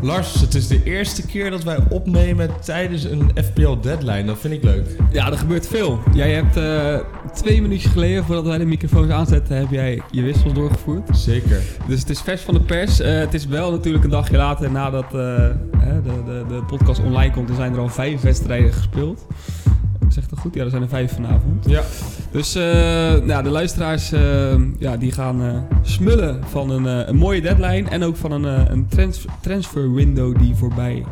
Lars, het is de eerste keer dat wij opnemen tijdens een FPL deadline. Dat vind ik leuk. Ja, er gebeurt veel. Jij hebt uh, twee minuutjes geleden, voordat wij de microfoons aanzetten, heb jij je wissels doorgevoerd. Zeker. Dus het is vers van de pers. Uh, het is wel natuurlijk een dagje later nadat uh, de, de, de podcast online komt. Er zijn er al vijf wedstrijden gespeeld. Zegt dat goed? Ja, er zijn er vijf vanavond. Ja. Dus uh, nou, de luisteraars uh, ja, die gaan uh, smullen van een, een, mooie deadline. En ook van een, een transfer, transfer window die voorbij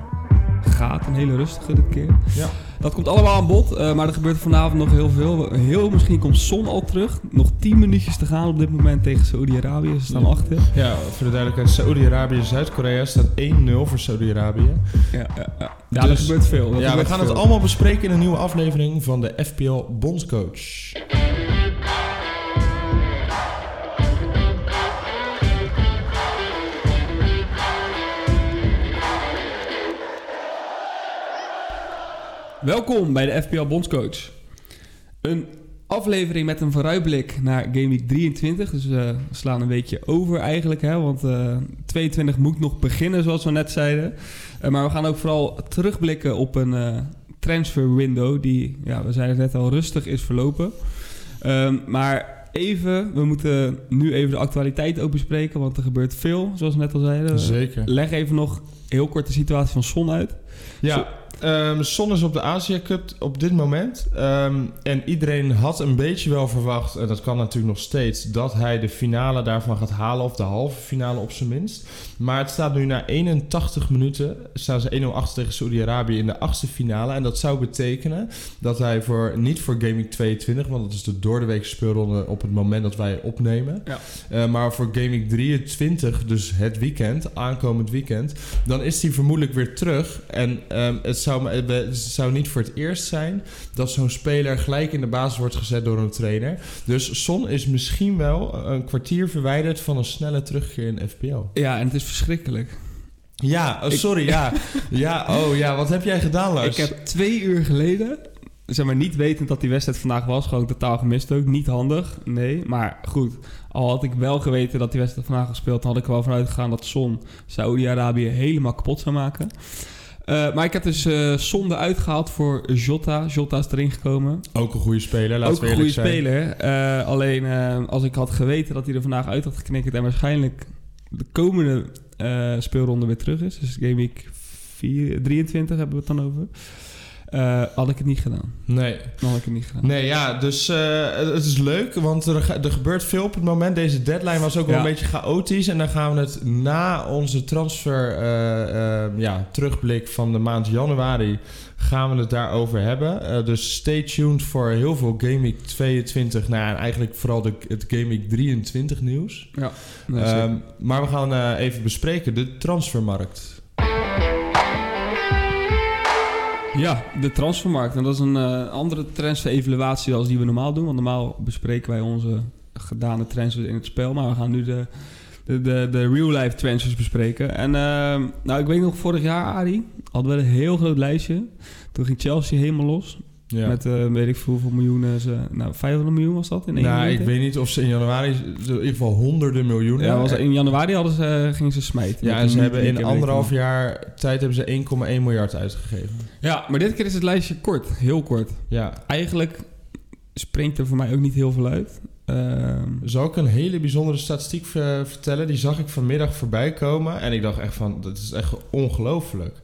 gaat. Een hele rustige dit keer. Ja. Dat komt allemaal aan bod, uh, maar er gebeurt vanavond nog heel veel. Heel misschien komt Son al terug. Nog 10 minuutjes te gaan op dit moment tegen Saudi-Arabië. Ze staan achter. Ja, voor de duidelijkheid. Saudi-Arabië Zuid-Korea staat 1-0 voor Saudi-Arabië. Ja, ja, ja. ja dus, er gebeurt veel. Ja, gebeurt we gaan veel. het allemaal bespreken in een nieuwe aflevering van de FPL Bondscoach. Welkom bij de FPL Bondscoach. Een aflevering met een vooruitblik naar Game Week 23. Dus we slaan een beetje over eigenlijk, hè, want uh, 22 moet nog beginnen, zoals we net zeiden. Uh, maar we gaan ook vooral terugblikken op een uh, transfer window die, ja, we zeiden het net al, rustig is verlopen. Um, maar even, we moeten nu even de actualiteit ook bespreken, want er gebeurt veel, zoals we net al zeiden. Zeker. Leg even nog heel kort de situatie van Son uit. Ja. Um, Son is op de Asia Cup op dit moment. Um, en iedereen had een beetje wel verwacht, en dat kan natuurlijk nog steeds, dat hij de finale daarvan gaat halen, of de halve finale op zijn minst. Maar het staat nu na 81 minuten, staan ze 1-0 achter tegen Saudi-Arabië in de achtste finale. En dat zou betekenen dat hij voor, niet voor Gaming 22, want dat is de doordeweekse speelronde op het moment dat wij opnemen. Ja. Uh, maar voor Gaming 23, dus het weekend, aankomend weekend, dan is hij vermoedelijk weer terug. En um, het zou, het zou niet voor het eerst zijn dat zo'n speler gelijk in de basis wordt gezet door een trainer. Dus Son is misschien wel een kwartier verwijderd van een snelle terugkeer in FPL. Ja, en het is verschrikkelijk. Ja, oh, sorry, ik, ja. ja, oh ja, wat heb jij gedaan, Lars? Ik heb twee uur geleden, zeg maar niet wetend dat die wedstrijd vandaag was, gewoon totaal gemist ook. Niet handig, nee. Maar goed, al had ik wel geweten dat die wedstrijd vandaag gespeeld, dan had ik er wel vanuit gegaan dat Son Saudi-Arabië helemaal kapot zou maken. Uh, maar ik heb dus uh, Sonde uitgehaald voor Jota. Jota is erin gekomen. Ook een goede speler, laten Ook een goede speler. Uh, alleen als ik had geweten dat hij er vandaag uit had geknikkerd... en waarschijnlijk de komende speelronde weer terug is... dus Game Week 4, 23 hebben we het dan over... Uh, had ik het niet gedaan. Nee. Dan had ik het niet gedaan. Nee, ja, dus uh, het is leuk, want er, er, gebeurt veel op het moment. Deze deadline was ook wel Ja. een beetje chaotisch. En dan gaan we het na onze transfer uh, ja, terugblik van de maand januari... gaan we het daarover hebben. dus stay tuned voor heel veel Game Week 22. Nou, en eigenlijk vooral de, het Game Week 23 nieuws. Ja. Um, maar we gaan even bespreken de transfermarkt. Ja, de transfermarkt. En dat is een uh, andere transfer-evaluatie als die we normaal doen. Want normaal bespreken wij onze gedane transfers in het spel. Maar we gaan nu de, de, de, real-life transfers bespreken. En uh, nou, ik weet nog, vorig jaar, Arie, hadden we een heel groot lijstje. Toen ging Chelsea helemaal los. Ja. Met uh, weet ik veel hoeveel miljoenen ze... Nou, 500 miljoen was dat in één Nou, ik weet niet of ze in januari... In ieder geval honderden miljoenen. Ja, was, in januari hadden ze, gingen ze smijten. Ja, en ze hebben in anderhalf jaar tijd hebben ze 1,1 miljard uitgegeven. Ja, maar dit keer is het lijstje kort. Heel kort. Ja. Eigenlijk springt er voor mij ook niet heel veel uit. Uh, Zal ik een hele bijzondere statistiek vertellen? Die zag ik vanmiddag voorbij komen. En ik dacht echt van, dat is echt ongelooflijk.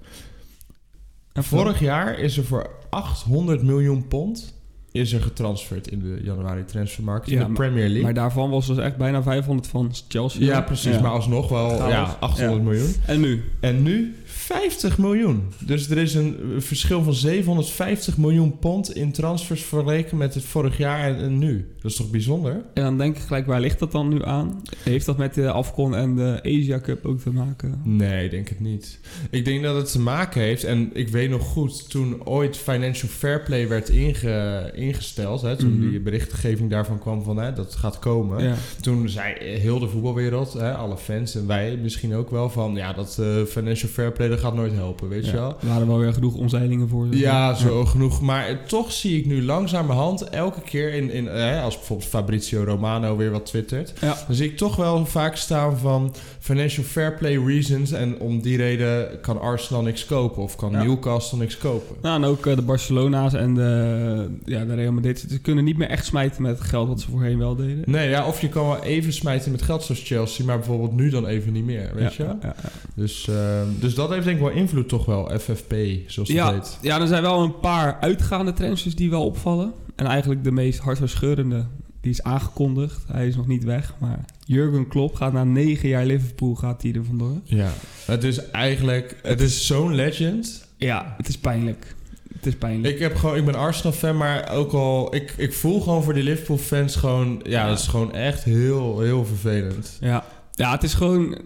Vorig jaar is er voor 800 miljoen pond is er getransferd in de januari transfermarkt in de maar- Premier League. Maar daarvan was dus echt bijna 500 van Chelsea. ja, precies. Ja. Maar alsnog wel ja, 800 Ja. miljoen. En nu? En nu 50 miljoen. Dus er is een verschil van 750 miljoen pond in transfers vergeleken met het vorig jaar en, en nu. Dat is toch bijzonder? En dan denk ik gelijk, waar ligt dat dan nu aan? Heeft dat met de Afcon en de Asia Cup ook te maken? Nee, ik denk het niet. Ik denk dat het te maken heeft, en ik weet nog goed, toen ooit Financial Fair Play werd inge, ingesteld. Hè, toen Mhm. die berichtgeving daarvan kwam van hè, dat gaat komen. Ja. Toen zei heel de voetbalwereld, hè, alle fans en wij misschien ook wel van... ja, dat eh, financial fair play dat gaat nooit helpen, weet je wel. Er waren wel weer genoeg omzeilingen voor. Ja, zo genoeg. Maar toch zie ik nu langzamerhand elke keer in, in eh, als bijvoorbeeld Fabrizio Romano weer wat twittert, dan zie ik toch wel vaak staan van financial fair play reasons en om die reden kan Arsenal niks kopen of kan. Newcastle niks kopen. Nou, en ook eh, de Barcelona's en de, ja, de Real Madrid. Ze kunnen niet meer echt smijten met het geld wat ze voorheen wel deden. Nee, ja, of je kan wel even smijten met geld zoals Chelsea, maar bijvoorbeeld nu dan even niet meer, weet je? ja, ja. Dus, ehm, dus dat heeft denk ik wel invloed toch wel, FFP, zoals het Ja, heet. ja, er zijn wel een paar uitgaande transfers die wel opvallen. En eigenlijk de meest hartverscheurende, die is aangekondigd. Hij is nog niet weg, maar Jurgen Klopp gaat na negen jaar Liverpool gaat hij er vandoor. Ja, het is eigenlijk, het is zo'n legend. Ja, het is pijnlijk. Het is pijnlijk. Ik, heb gewoon, ik ben Arsenal-fan, maar ook al... Ik, ik voel gewoon voor die Liverpool-fans gewoon... Ja, Ja. dat is gewoon echt heel, heel vervelend. Ja. ja, het is gewoon...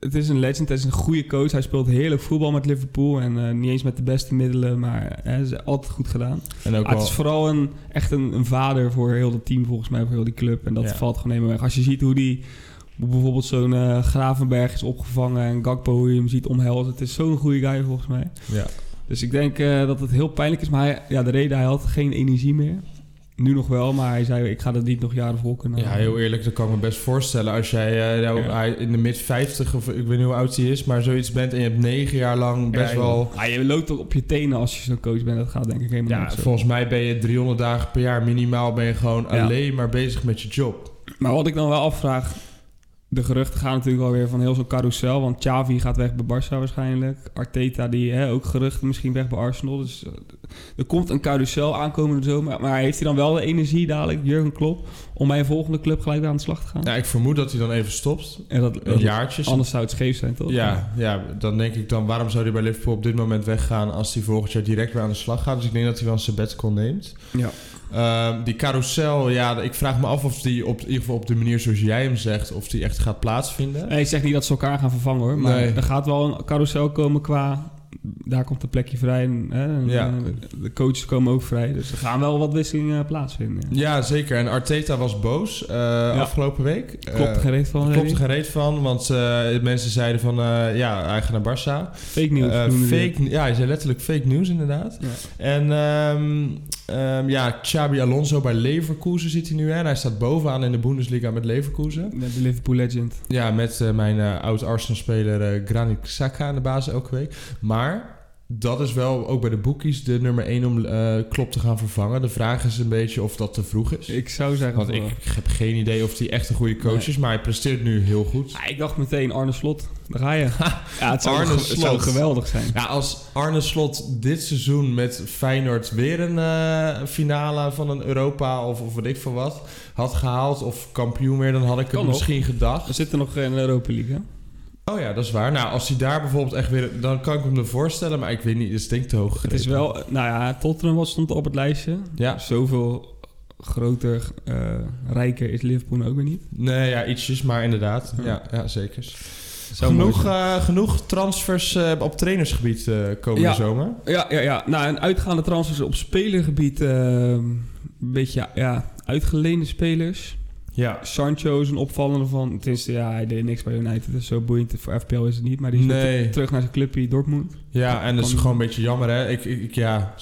Het is een legend, het is een goede coach. Hij speelt heerlijk voetbal met Liverpool. En eh, niet eens met de beste middelen, maar hij is altijd goed gedaan. En ook Ah, het is vooral een, echt een, een vader voor heel het team, volgens mij, voor heel die club. En dat Ja. valt gewoon helemaal weg. Als je ziet hoe die bijvoorbeeld zo'n eh, Gravenberg is opgevangen en Gakpo, hoe je hem ziet omhelzen. Het is zo'n goede guy, volgens mij. Ja. Dus ik denk eh, dat het heel pijnlijk is. Maar hij, ja, de reden, hij had geen energie meer. Nu nog wel, maar hij zei, ik ga dat niet nog jaren vol kunnen ja, heel eerlijk, dat kan ik me best voorstellen. Als jij eh, nou, Ja. in de mid-50 of ik weet niet hoe oud hij is... maar zoiets bent en je hebt negen jaar lang best Ja, wel... Ah, je loopt ook op je tenen als je zo'n coach bent. Dat gaat denk ik helemaal Ja, niet volgens mij ben je 300 dagen per jaar minimaal... ben je gewoon Ja. alleen maar bezig met je job. Maar wat ik dan wel afvraag... De geruchten gaan natuurlijk alweer van heel zo'n carousel. Want Xavi gaat weg bij Barça waarschijnlijk. Arteta, die hè, ook geruchten misschien weg bij Arsenal. Dus eh, er komt een carousel aankomende zomer. Maar heeft hij dan wel de energie dadelijk, Jurgen Klopp... om bij een volgende club gelijk weer aan de slag te gaan? Ja, ik vermoed dat hij dan even stopt. En dat, Een jaartje. anders zou het scheef zijn, toch? Ja, ja, dan denk ik dan, waarom zou hij bij Liverpool op dit moment weggaan als hij volgend jaar direct weer aan de slag gaat? Dus ik denk dat hij wel een sabbatical neemt. Ja. Ehm, die carousel, ja, ik vraag me af of die op in ieder geval op de manier zoals jij hem zegt, of die echt gaat plaatsvinden. Nee, ik zeg niet dat ze elkaar gaan vervangen hoor. Maar Nee. er gaat wel een carousel komen qua... Daar komt een plekje vrij. En, hè, Ja. eh, de coaches komen ook vrij. Dus er gaan wel wat wisselingen plaatsvinden. Ja. Ja, zeker. En Arteta was boos eh, afgelopen week. Klopt Eh, er geen reet van. Klopt er reet van, want eh, mensen zeiden van, eh, ja, hij gaat naar Barça. Fake. Eh, die fake, ja, hij zei letterlijk fake news inderdaad. En ehm, ehm, ja, Xabi Alonso bij Leverkusen zit hij nu. Hè? En hij staat bovenaan in de Bundesliga met Leverkusen. Met de Liverpool legend. Ja, met eh, mijn eh, oud-Arsenal-speler eh Granit Xhaka aan de basis elke week. Maar dat is wel ook bij de bookies de nummer 1 om eh Klopp te gaan vervangen. De vraag is een beetje of dat te vroeg is. Ik zou zeggen... Want van ik heb geen idee of hij echt een goede coach Nee. is. Maar hij presteert nu heel goed. Ah, ik dacht meteen Arne Slot. Daar ga je. ja, het zou, Arne het zou Slot. geweldig zijn. Ja, als Arne Slot dit seizoen met Feyenoord weer een eh, finale van een Europa of, of weet ik veel wat had gehaald of kampioen weer, dan had ik het Kan nog. misschien gedacht. We zitten nog in de Europa League, hè? Oh ja, dat is waar. Nou, als hij daar bijvoorbeeld echt weer, dan kan ik me voorstellen, maar ik weet niet, het is denk ik te hoog. Het is wel... Nou ja, Tottenham wat stond op het lijstje. Ja. Zoveel groter, eh, rijker is Liverpool nou ook weer niet. Nee, ja, ietsjes, maar inderdaad. Ja. Ja, ja zeker. Zou Genoeg, eh, genoeg transfers eh, op trainersgebied eh, komende Ja. zomer. Ja, ja, ja. Nou, een uitgaande transfers op spelergebied. eh, een beetje, ja, uitgeleende spelers. Ja. Sancho is een opvallende van... Het is, ja, hij deed niks bij United. Dus zo boeiend voor FPL is het niet. Maar die is Nee. terug naar zijn clubje Dortmund. Ja, en dat is gewoon een beetje jammer, hè? Ik, ik, ja,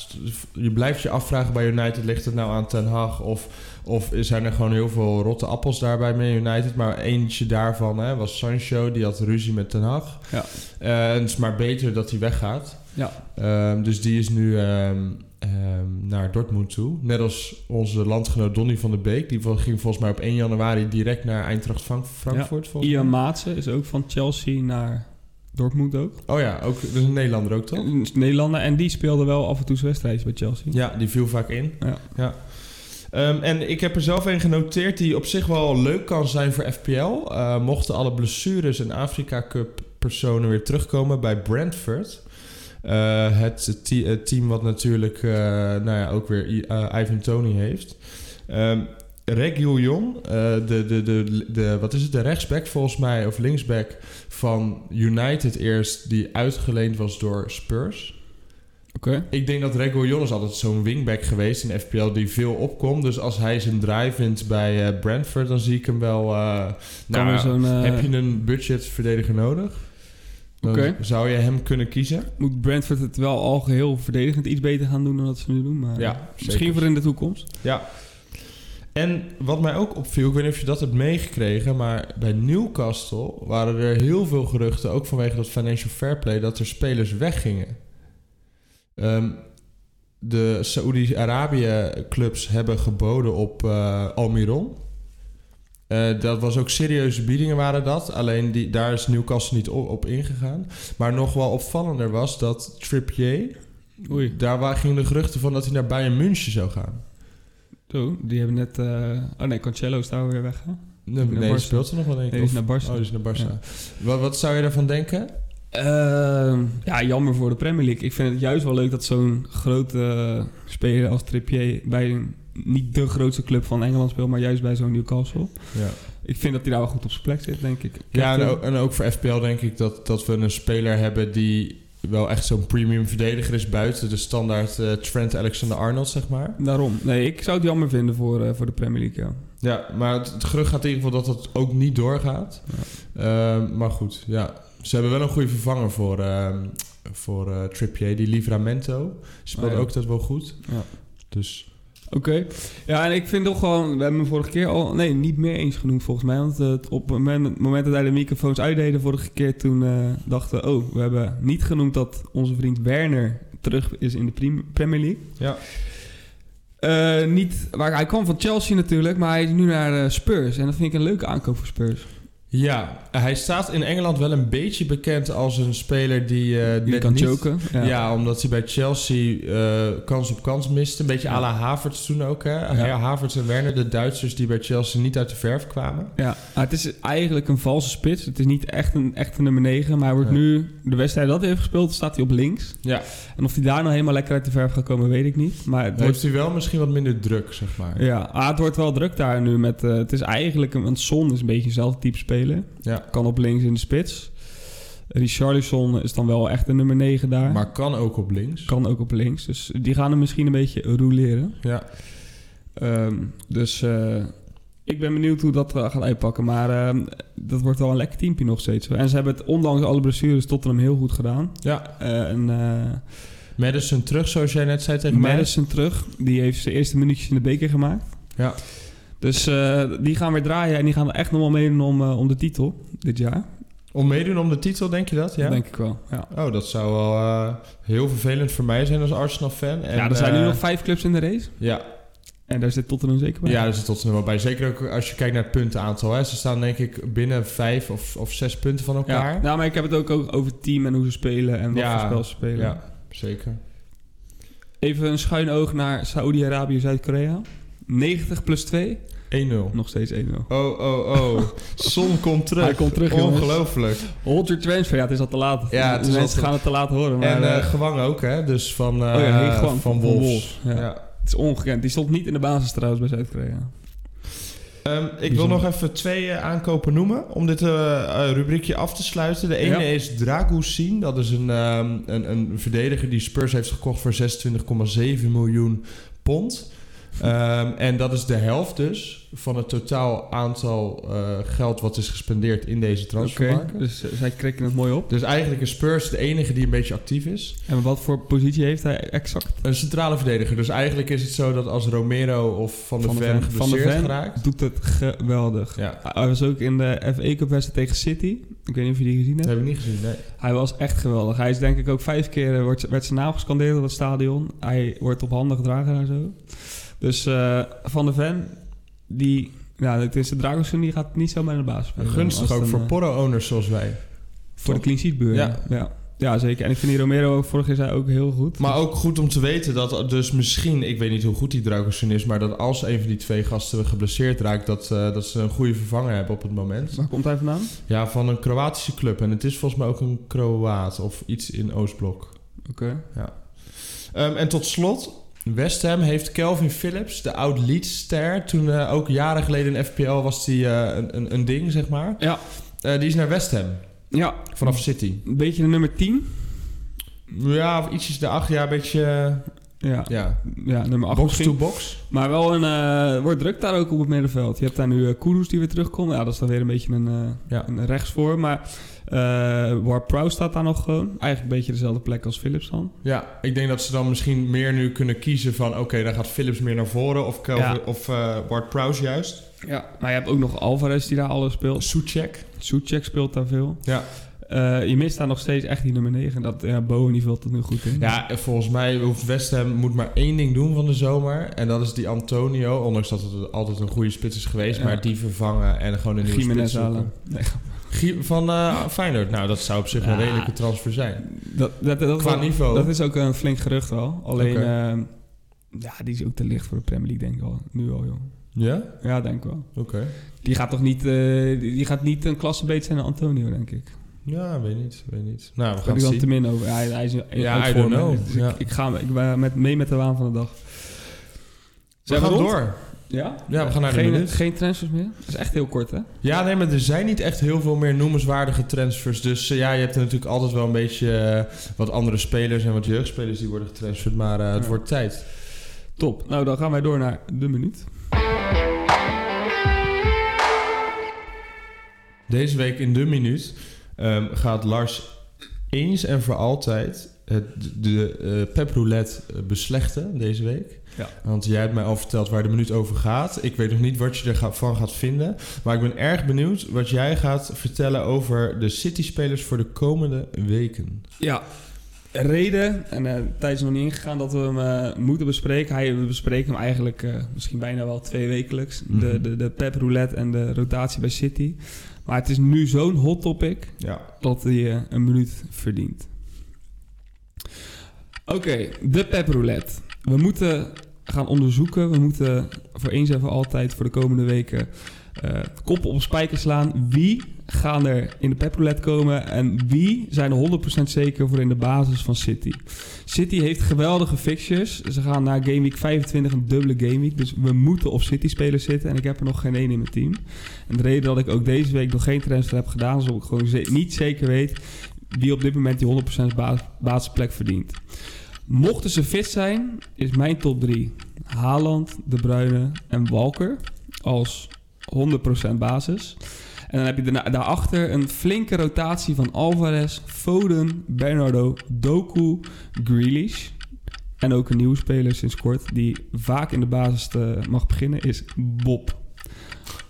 je blijft je afvragen bij United, ligt het nou aan Ten Hag? Of, of zijn er gewoon heel veel rotte appels daarbij met United? Maar eentje daarvan hè, was Sancho, die had ruzie met Ten Hag. Ja. En het is maar beter dat hij weggaat. Ja. Ehm, dus die is nu ehm, ehm, naar Dortmund toe. Net als onze landgenoot Donny van der Beek. Die ging volgens mij op 1 januari direct naar Eintracht Frank- Frankfurt. volgens Ian. Maatsen is ook van Chelsea naar Dortmund ook. Oh ja, ook, dus een Nederlander ook toch? Een Nederlander. En die speelde wel af en toe zijn wedstrijdjes bij Chelsea. Ja, die viel vaak in. Ja. Ehm, en ik heb er zelf een genoteerd die op zich wel leuk kan zijn voor FPL. Eh, mochten alle blessures en Afrika Cup personen weer terugkomen bij Brentford. Eh, het, het team wat natuurlijk eh, nou ja, ook weer eh, Ivan Tony heeft. Ehm Reguilon, eh de, de, de, de, wat is het, de rechtsback volgens mij, of linksback van United eerst, die uitgeleend was door Spurs. Oké. Ik denk dat Reguilon is altijd zo'n wingback geweest in FPL die veel opkomt. Dus als hij zijn drive vindt bij eh, Brentford, dan zie ik hem wel... nou, zo'n... heb je een budgetverdediger nodig? Dan zou je hem kunnen kiezen? Moet Brentford het wel al geheel verdedigend iets beter gaan doen dan dat ze nu doen. Maar Ja, misschien zeker. voor in de toekomst. Ja. En wat mij ook opviel, ik weet niet of je dat hebt meegekregen, maar bij Newcastle waren er heel veel geruchten, ook vanwege dat financial fair play, dat er spelers weggingen. Ehm, de Saoedi-Arabië-clubs hebben geboden op eh, Almiron. Eh, dat was ook serieuze biedingen waren dat. Alleen die, daar is Newcastle niet op, op ingegaan. Maar nog wel opvallender was dat Trippier... Oei. Daar wa- gingen de geruchten van dat hij naar Bayern München zou gaan. Zo, die hebben net... eh, Oh nee, Cancelo is daar weer weg, hè? Nee, nee speelt ze nog wel denk ik. Nee, die is Of- naar Barca. Oh, die is naar. Ja. Wat, wat zou je daarvan denken? Ehm, ja, jammer voor de Premier League. Ik vind het juist wel leuk dat zo'n grote speler als Trippier bij een, niet de grootste club van Engeland speelt, maar juist bij zo'n Newcastle. Ja, Ik vind dat hij daar wel goed op zijn plek zit, denk ik. Ik ja en, ook, en ook voor FPL denk ik dat, dat we een speler hebben die wel echt zo'n premium verdediger is buiten de standaard eh, Trent Alexander-Arnold, zeg maar. Daarom. Nee, ik zou het jammer vinden voor, eh, voor de Premier League, ja. Ja, maar het, het gerucht gaat in ieder geval dat het ook niet doorgaat. Ehm, maar goed, ja. Ze hebben wel een goede vervanger voor, ehm, voor eh, Trippier, die Livramento. Speelt ja. ook dat wel goed. Ja. Dus Oké. Ja, en ik vind toch gewoon... We hebben hem vorige keer al... Nee, niet meer eens genoemd volgens mij. Want eh, op het moment, dat wij de microfoons uitdeden vorige keer... toen eh, dachten we... Oh, we hebben niet genoemd dat onze vriend Werner terug is in de Premier League. ja. Eh, niet, waar, hij kwam van Chelsea natuurlijk, maar hij is nu naar Spurs. En dat vind ik een leuke aankoop voor Spurs. Ja, hij staat in Engeland wel een beetje bekend als een speler die, eh Die net kan niet- choken. Ja. omdat hij bij Chelsea eh, kans op kans miste. Een beetje Ja. à la Havertz toen ook. Hè? Ja. Havertz en Werner, de Duitsers die bij Chelsea niet uit de verf kwamen. Ja, het is eigenlijk een valse spits. Het is niet echt een echte nummer 9. Maar hij wordt nu, de wedstrijd dat hij heeft gespeeld, staat hij op links. Ja, En of hij daar nou helemaal lekker uit de verf gaat komen, weet ik niet. Maar het dan wordt, heeft hij wel misschien wat minder druk, zeg maar. ja, ah, het wordt wel druk daar nu. Met, eh, het is eigenlijk, een, want Son is een beetje hetzelfde type speler. Ja. Kan op links in de spits. Richarlison is dan wel echt een nummer 9 daar. Maar kan ook op links. Kan ook op links. Dus die gaan hem misschien een beetje roleren. Ja. Ehm, dus eh, ik ben benieuwd hoe dat eh, gaat uitpakken. Maar ehm, dat wordt wel een lekker teampje nog steeds. En ze hebben het ondanks alle blessures Tottenham heel goed gedaan. ja. Eh, en Madison terug, zoals jij net zei tegen mij. Madison terug. Die heeft zijn eerste minuutjes in de beker gemaakt. Ja. Dus eh, die gaan weer draaien. En die gaan echt nog wel meedoen om, eh, om de titel dit jaar. Om meedoen om de titel, denk je dat? Ja. Dat denk ik wel. Ja, Oh, dat zou wel eh, heel vervelend voor mij zijn als Arsenal-fan. En, ja er zijn nu nog vijf clubs in de race. Ja, En daar zit Tottenham zeker bij. Ja, daar zit Tottenham wel bij. Zeker ook als je kijkt naar het puntenaantal. Hè. Ze staan denk ik binnen vijf of, of zes punten van elkaar. Ja, nou, maar ik heb het ook ook over het team en hoe ze spelen en wat Ja, voor spel ze spelen. Ja, zeker. Even een schuin oog naar Saoedi-Arabië, Zuid-Korea. 90 plus 2, 1-0. nog steeds 1-0. Oh, oh, oh. Son komt terug. Hij komt terug, jongens. Ongelooflijk. Hold your transfer, ja, het is al te laat. Ja, het is Mensen al te- gaan het te laat horen. Maar, en eh eh, Gewang ook, hè? Dus van, eh oh ja, hey, Gwang, van Wolves. Ja. Ja. Het is ongekend. Die stond niet in de basis trouwens bij Zuid-Korea. Ehm, ik wil nog even twee aankopen noemen om dit rubriekje af te sluiten. De ene Ja. is Dragusin. Dat is een, ehm, een, een verdediger die Spurs heeft gekocht voor 26,7 miljoen pond. Ehm, en dat is de helft dus van het totaal aantal eh, geld wat is gespendeerd in deze transfermarkt. dus eh, zij krikken het mooi op. Dus eigenlijk is Spurs de enige die een beetje actief is. En wat voor positie heeft hij exact? Een centrale verdediger. Dus eigenlijk is het zo dat als Romero of Van Van de Ven Ven- Van de geblesseerd geraakt... Doet het geweldig. Ja, Hij was ook in de FA Cup wedstrijd tegen City. Ik weet niet of je die gezien dat hebt. heb ik niet gezien, nee. Hij was echt geweldig. Hij is denk ik ook vijf keer eh, wordt, werd zijn naam gescandeerd op het stadion. Hij wordt op handen gedragen en zo. Dus eh, Van de Ven, die... Ja, het is de Dragosen, die gaat niet zo bij de baas spelen. Gunstig ook voor eh, Porro-owners zoals wij. Voor de clean sheet. Ja. Ja. ja. Ja, zeker. En ik vind die Romero ook vorig jaar ook heel goed. Maar ook goed om te weten dat dus misschien, ik weet niet hoe goed die Dragosin is, maar dat als een van die twee gasten geblesseerd raakt, dat, eh, dat ze een goede vervanger hebben op het moment. Waar komt hij vandaan? Ja, van een Kroatische club. En het is volgens mij ook een Kroaat of iets in Oostblok. Oké. Ehm, en tot slot, West Ham heeft Kelvin Phillips, de oud Leeds-ster. Toen eh, ook jaren geleden in FPL was die eh, een, een, een ding, zeg maar. Ja. Eh, die is naar West Ham, Ja, vanaf City. een beetje de nummer 10. Ja, of ietsjes daarachter. Ja, een beetje... Ja, ja, ja nummer 8 box misschien. to box. Maar wel een... wordt druk daar ook op het middenveld. Je hebt daar nu eh Kudus die weer terugkomt. Ja, dat is dan weer een beetje een, eh Ja. een rechts voor. Maar eh Ward Prowse staat daar nog gewoon. Eigenlijk een beetje dezelfde plek als Philips dan. Ja, ik denk dat ze dan misschien meer nu kunnen kiezen van... Oké, dan gaat Philips meer naar voren of, Kelvin, Ja. of eh Ward Prowse juist. Ja. Maar je hebt ook nog Alvarez die daar alles speelt. Soetjek. Soetjek speelt daar veel. Ja. Eh, je mist daar nog steeds echt die nummer 9. Dat ja, Bowen die vult het nu goed in. Ja, en volgens mij hoeft West Ham moet maar één ding doen van de zomer. En dat is die Antonio. Ondanks dat het altijd een goede spits is geweest. Ja. Maar die vervangen en gewoon een nieuwe spits zoeken. halen. Nee, Van eh Feyenoord. Nou, dat zou op zich een redelijke transfer zijn. dat, dat, dat, Qua niveau. Dat is ook een flink gerucht wel. Alleen, Oké. eh, ja, die is ook te licht voor de Premier League, denk ik wel. Nu al, joh. Ja? Ja, denk ik wel. Oké. Die gaat toch niet, eh, die gaat niet een klassebeet zijn aan Antonio, denk ik. Ja, weet niet. Weet niet. Nou, we gaan ik het dan te min over. Hij, hij is Ja, I don't know. Dus Ja. ik, ik ga ik ben met, mee met de waan van de dag. We gaan door. Ja? Ja, we gaan naar de geen, minuut. geen transfers meer? Dat is echt heel kort, hè? Ja, nee, maar er zijn niet echt heel veel meer noemenswaardige transfers. Dus eh, ja, je hebt er natuurlijk altijd wel een beetje eh, wat andere spelers en wat jeugdspelers die worden getransferd. Maar eh, het Ja. wordt tijd. Top. Nou, dan gaan wij door naar de minuut. Deze week in de minuut ehm, gaat Lars eens en voor altijd de eh pep roulette eh, beslechten deze week. Ja. Want jij hebt mij al verteld waar de minuut over gaat. Ik weet nog niet wat je ervan gaat vinden. Maar ik ben erg benieuwd wat jij gaat vertellen over de City-spelers voor de komende weken. Ja, reden, en eh tijd is nog niet ingegaan dat we hem eh, moeten bespreken. Hij, we bespreken hem eigenlijk misschien bijna wel twee wekelijks. De, Mhm. de, de pep roulette en de rotatie bij City. Maar het is nu zo'n hot topic Ja. dat hij een minuut verdient. Oké, de pep roulette. We moeten gaan onderzoeken. We moeten voor eens en voor altijd voor de komende weken eh kop op spijker slaan. Wie gaan er in de pep roulette komen en wie zijn er 100% zeker voor in de basis van City? City heeft geweldige fixtures. Ze gaan naar Game Week 25 een dubbele Game Week. Dus we moeten op City spelers zitten en ik heb er nog geen één in mijn team. En de reden dat ik ook deze week nog geen transfer heb gedaan... is omdat ik gewoon niet zeker weet wie op dit moment die 100% baas- basisplek verdient. Mochten ze fit zijn, is mijn top 3 Haaland, De Bruyne en Walker als 100% basis. En dan heb je daarna, daarachter een flinke rotatie van Alvarez, Foden, Bernardo, Doku, Grealish. En ook een nieuwe speler sinds kort die vaak in de basis te, mag beginnen is Bob.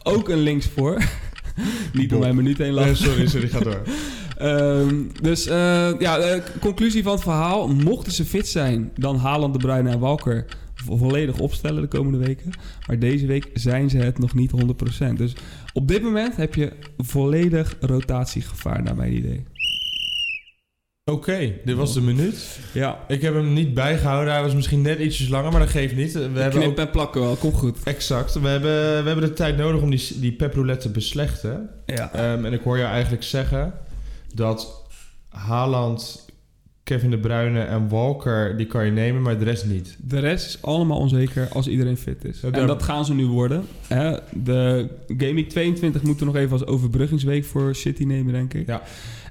Ook een linksvoor. Niet door mijn minuut heen lachen. Eh, sorry, sorry, ga door. Ehm, dus eh, ja, de conclusie van het verhaal. Mochten ze fit zijn, dan Haaland, De Bruyne en Walker vo- volledig opstellen de komende weken. Maar deze week zijn ze het nog niet 100%. Dus op dit moment heb je volledig rotatiegevaar naar mijn idee. Oké, dit was de minuut. Ja, Ik heb hem niet bijgehouden. Hij was misschien net ietsjes langer, maar dat geeft niet. We hebben ook... en plakken wel, komt goed. Exact. We hebben, we hebben de tijd nodig om die, die peproulette te beslechten. Ja. Ehm, en ik hoor je eigenlijk zeggen dat Haaland, Kevin De Bruyne en Walker, die kan je nemen, maar de rest niet. De rest is allemaal onzeker als iedereen fit is. Ja, En dat gaan ze nu worden. Hè? De Game Week 22 moeten we nog even als overbruggingsweek voor City nemen, denk ik. Ja.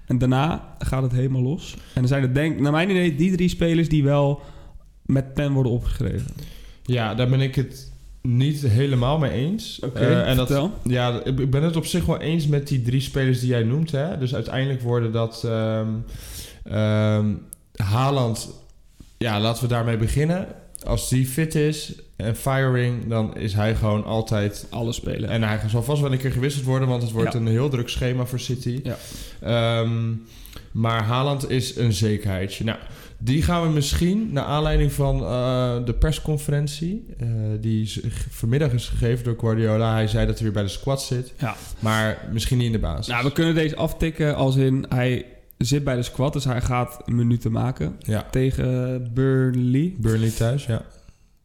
En daarna gaat het helemaal los. En dan zijn het, denk naar mijn idee, die drie spelers die wel met pen worden opgeschreven. Ja, daar ben ik het niet helemaal mee eens. Oké, Eh, en dat, vertel. ja, ik ben het op zich wel eens met die drie spelers die jij noemt. Hè? Dus uiteindelijk worden dat ehm, Haaland. Ja, laten we daarmee beginnen. Als die fit is en firing, dan is hij gewoon altijd Alle spelen. En hij zal vast wel een keer gewisseld worden, want het wordt Ja. een heel druk schema voor City. Ja. Ehm, maar Haaland is een zekerheidje. Nou, die gaan we misschien, naar aanleiding van eh, de persconferentie, eh, die is vanmiddag is gegeven door Guardiola. Hij zei dat hij weer bij de squad zit, Ja. maar misschien niet in de basis. Nou, we kunnen deze aftikken als in hij zit bij de squad, dus hij gaat minuten maken Ja, tegen Burnley. Burnley thuis, ja.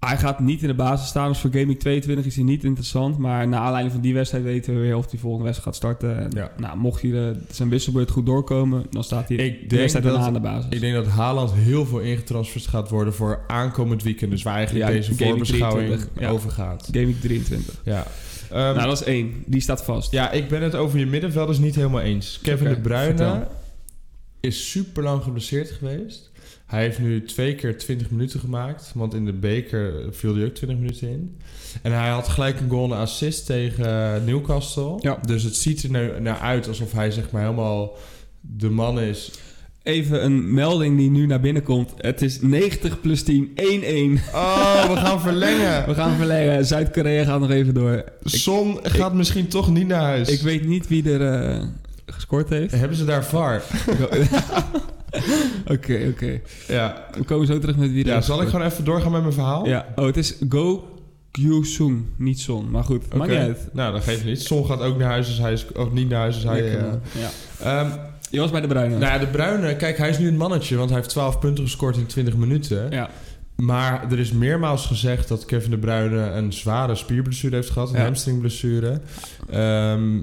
Hij gaat niet in de basis staan, dus voor Gaming 22 is hij niet interessant. Maar naar aanleiding van die wedstrijd weten we weer of hij volgende wedstrijd gaat starten. En, Ja. Nou, mocht hij de, zijn wisselbeurt goed doorkomen, dan staat hij Ik de wedstrijd daarna aan de basis. ik denk dat Haaland heel veel ingetransferd gaat worden voor aankomend weekend. Dus waar eigenlijk Ja, deze voorbeschouwing 23, ja. over gaat. Gaming 23. Ja. Ehm, nou, dat is één. Die staat vast. Ja, ik ben het over je middenvelders niet helemaal eens. Kevin De Bruyne vertel. is super lang geblesseerd geweest. Hij heeft nu twee keer 20 minuten gemaakt. Want in de beker viel hij ook 20 minuten in. En hij had gelijk een goal en assist tegen Newcastle. Ja. Dus het ziet er nu naar uit alsof hij zeg maar helemaal de man is. Even een melding die nu naar binnen komt. Het is 90 plus 10, 1-1. Oh, we gaan verlengen. We gaan verlengen. Zuid-Korea gaat nog even door. Son gaat misschien toch niet naar huis. Ik weet niet wie er eh, gescoord heeft. Hebben ze daar VAR? Oké, oké. Ja. We komen zo terug met wie er ja zal ik gewoon even doorgaan met mijn verhaal? Ja, oh, het is Go Kyu-sung, niet Son. Maar goed, Oké. maakt niet uit. Nou, dat geeft niet. Son gaat ook naar huis als hij is... Of niet naar huis als hij... Lekker, eh, ja. ehm, Je was bij de Bruine. nou ja, de Bruine... Kijk, hij is nu een mannetje, want hij heeft 12 punten gescoord in 20 minuten. ja. Maar er is meermaals gezegd dat Kevin de Bruyne een zware spierblessure heeft gehad. Een Ja. hamstringblessure. Ehm,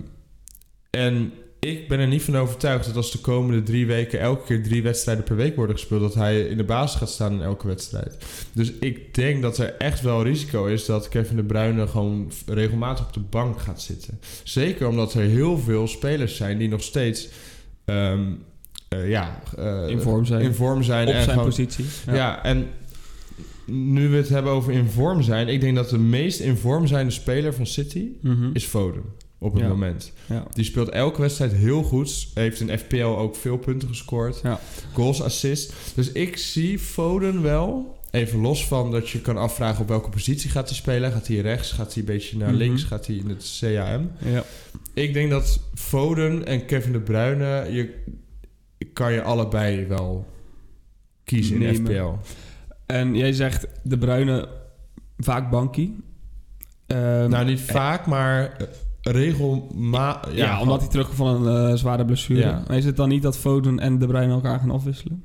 en ik ben er niet van overtuigd dat als de komende drie weken elke keer drie wedstrijden per week worden gespeeld, dat hij in de basis gaat staan in elke wedstrijd. Dus ik denk dat er echt wel risico is dat Kevin de Bruyne gewoon regelmatig op de bank gaat zitten. Zeker omdat er heel veel spelers zijn die nog steeds ehm, eh, ja, eh, In vorm zijn. in vorm zijn Op en zijn gewoon positie. ja. en nu we het hebben over in vorm zijn, ik denk dat de meest in vorm zijnde speler van City Mhm. is Foden op het Ja. moment. ja. Die speelt elke wedstrijd heel goed. Heeft in FPL ook veel punten gescoord. Ja. Goals, assist. Dus ik zie Foden wel. Even los van dat je kan afvragen op welke positie gaat hij spelen. Gaat hij rechts? Gaat hij een beetje naar Mhm. links? Gaat hij in het CAM? Ja. Ik denk dat Foden en Kevin De Bruyne... Je, kan je allebei wel kiezen in. FPL. En jij zegt de Bruine vaak bankie. Ehm, nou, niet vaak, maar regelmatig. ja, omdat hij terug van een eh, zware blessure. Ja. Maar is het dan niet dat Foden en de Bruyne elkaar gaan afwisselen?